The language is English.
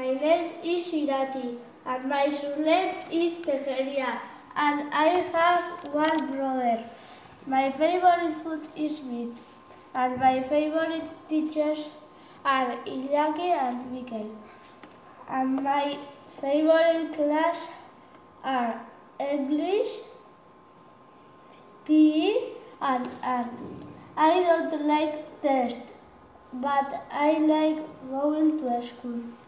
My name is Irati, and my surname is Tejeria, and I have one brother. My favorite food is meat, and my favorite teachers are Iñaki and Mikel. And my favorite class are English, PE, and art. I don't like tests, but I like going to school.